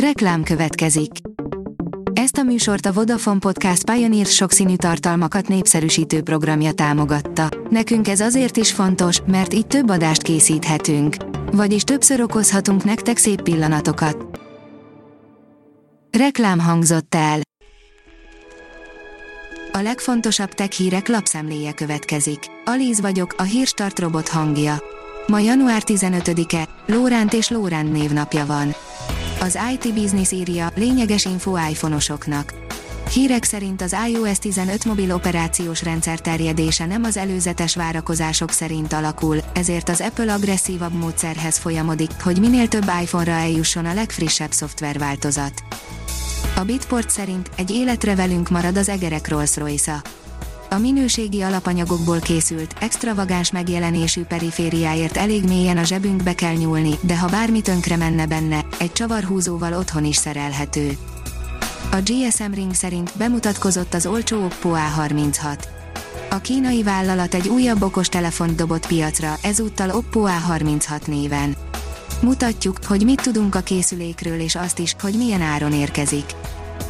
Reklám következik. Ezt a műsort a Vodafone Podcast Pioneer sokszínű tartalmakat népszerűsítő programja támogatta. Nekünk ez azért is fontos, mert így több adást készíthetünk. Vagyis többször okozhatunk nektek szép pillanatokat. Reklám hangzott el. A legfontosabb tech hírek lapszemléje következik. Alíz vagyok, a hírstart robot hangja. Ma január 15-e, Lóránt és Lóránt névnapja van. Az IT Business írja, lényeges info iPhone-osoknak. Hírek szerint az iOS 15 mobil operációs rendszer terjedése nem az előzetes várakozások szerint alakul, ezért az Apple agresszívabb módszerhez folyamodik, hogy minél több iPhone-ra eljusson a legfrissebb szoftverváltozat. A Bitport szerint egy életre velünk marad az egerek Rolls-Royce-a a minőségi alapanyagokból készült, extravagáns megjelenésű perifériáért elég mélyen a zsebünkbe kell nyúlni, de ha bármi tönkre menne benne, egy csavarhúzóval otthon is szerelhető. A GSM Ring szerint bemutatkozott az olcsó Oppo A36. A kínai vállalat egy újabb okos telefont dobott piacra, ezúttal Oppo A36 néven. Mutatjuk, hogy mit tudunk a készülékről és azt is, hogy milyen áron érkezik.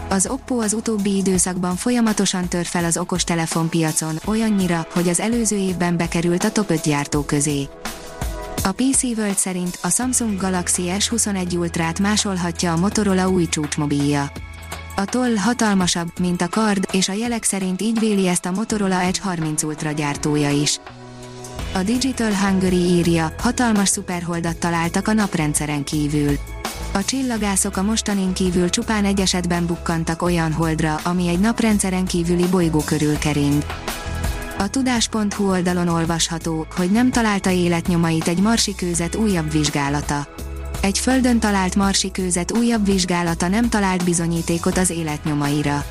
Az Oppo az utóbbi időszakban folyamatosan tör fel az okostelefon piacon, olyannyira, hogy az előző évben bekerült a top 5 gyártó közé. A PC World szerint a Samsung Galaxy S21 Ultra-t másolhatja a Motorola új csúcsmobilja. A toll hatalmasabb, mint a kard, és a jelek szerint így véli ezt a Motorola Edge 30 Ultra gyártója is. A Digital Hungary írja, hatalmas szuperholdat találtak a naprendszeren kívül. A csillagászok a mostanin kívül csupán egy esetben bukkantak olyan holdra, ami egy naprendszeren kívüli bolygó körül kering. A tudás.hu oldalon olvasható, hogy nem találta életnyomait egy marsi kőzet újabb vizsgálata. Egy földön talált marsi kőzet újabb vizsgálata nem talált bizonyítékot az életnyomaira.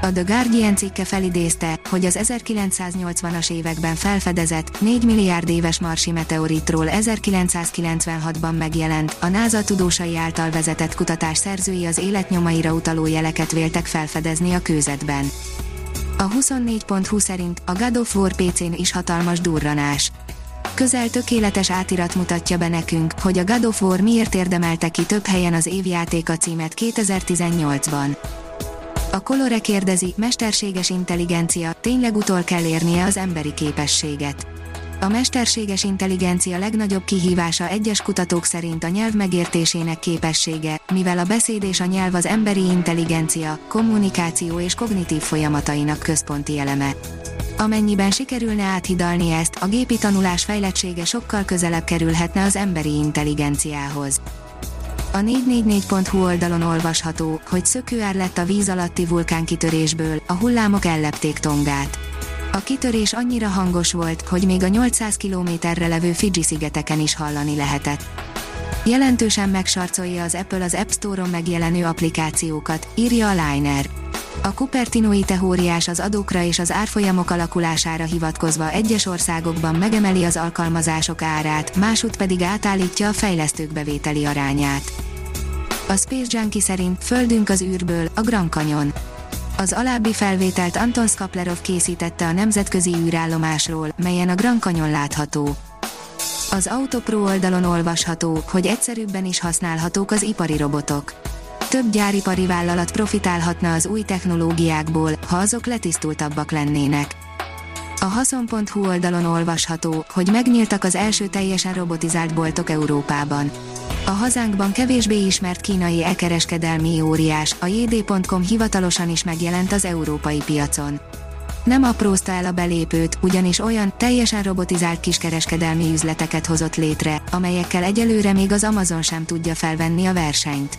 A The Guardian cikke felidézte, hogy az 1980-as években felfedezett, 4 milliárd éves marsi meteoritról 1996-ban megjelent, a NASA tudósai által vezetett kutatás szerzői az életnyomaira utaló jeleket véltek felfedezni a kőzetben. A 24.20 szerint a God of War PC-n is hatalmas durranás. Közel tökéletes átirat mutatja be nekünk, hogy a God of War miért érdemelte ki több helyen az évjátéka címet 2018-ban. A Colore kérdezi, mesterséges intelligencia, tényleg utol kell érnie az emberi képességet. A mesterséges intelligencia legnagyobb kihívása egyes kutatók szerint a nyelv megértésének képessége, mivel a beszéd és a nyelv az emberi intelligencia, kommunikáció és kognitív folyamatainak központi eleme. Amennyiben sikerülne áthidalni ezt, a gépi tanulás fejlettsége sokkal közelebb kerülhetne az emberi intelligenciához. A 444.hu oldalon olvasható, hogy szökőár lett a víz alatti vulkánkitörésből, a hullámok ellepték Tongát. A kitörés annyira hangos volt, hogy még a 800 kilométerre levő Fiji szigeteken is hallani lehetett. Jelentősen megsarcolja az Apple az App Store-on megjelenő applikációkat, írja a Liner. A Cupertinoi teóriás az adókra és az árfolyamok alakulására hivatkozva egyes országokban megemeli az alkalmazások árát, másút pedig átállítja a fejlesztők bevételi arányát. A Space Junkie szerint Földünk az űrből, a Grand Canyon. Az alábbi felvételt Anton Skaplerov készítette a nemzetközi űrállomásról, melyen a Grand Canyon látható. Az Autopro oldalon olvasható, hogy egyszerűbben is használhatók az ipari robotok több gyáripari vállalat profitálhatna az új technológiákból, ha azok letisztultabbak lennének. A haszon.hu oldalon olvasható, hogy megnyíltak az első teljesen robotizált boltok Európában. A hazánkban kevésbé ismert kínai e-kereskedelmi óriás, a jd.com hivatalosan is megjelent az európai piacon. Nem aprózta el a belépőt, ugyanis olyan, teljesen robotizált kiskereskedelmi üzleteket hozott létre, amelyekkel egyelőre még az Amazon sem tudja felvenni a versenyt.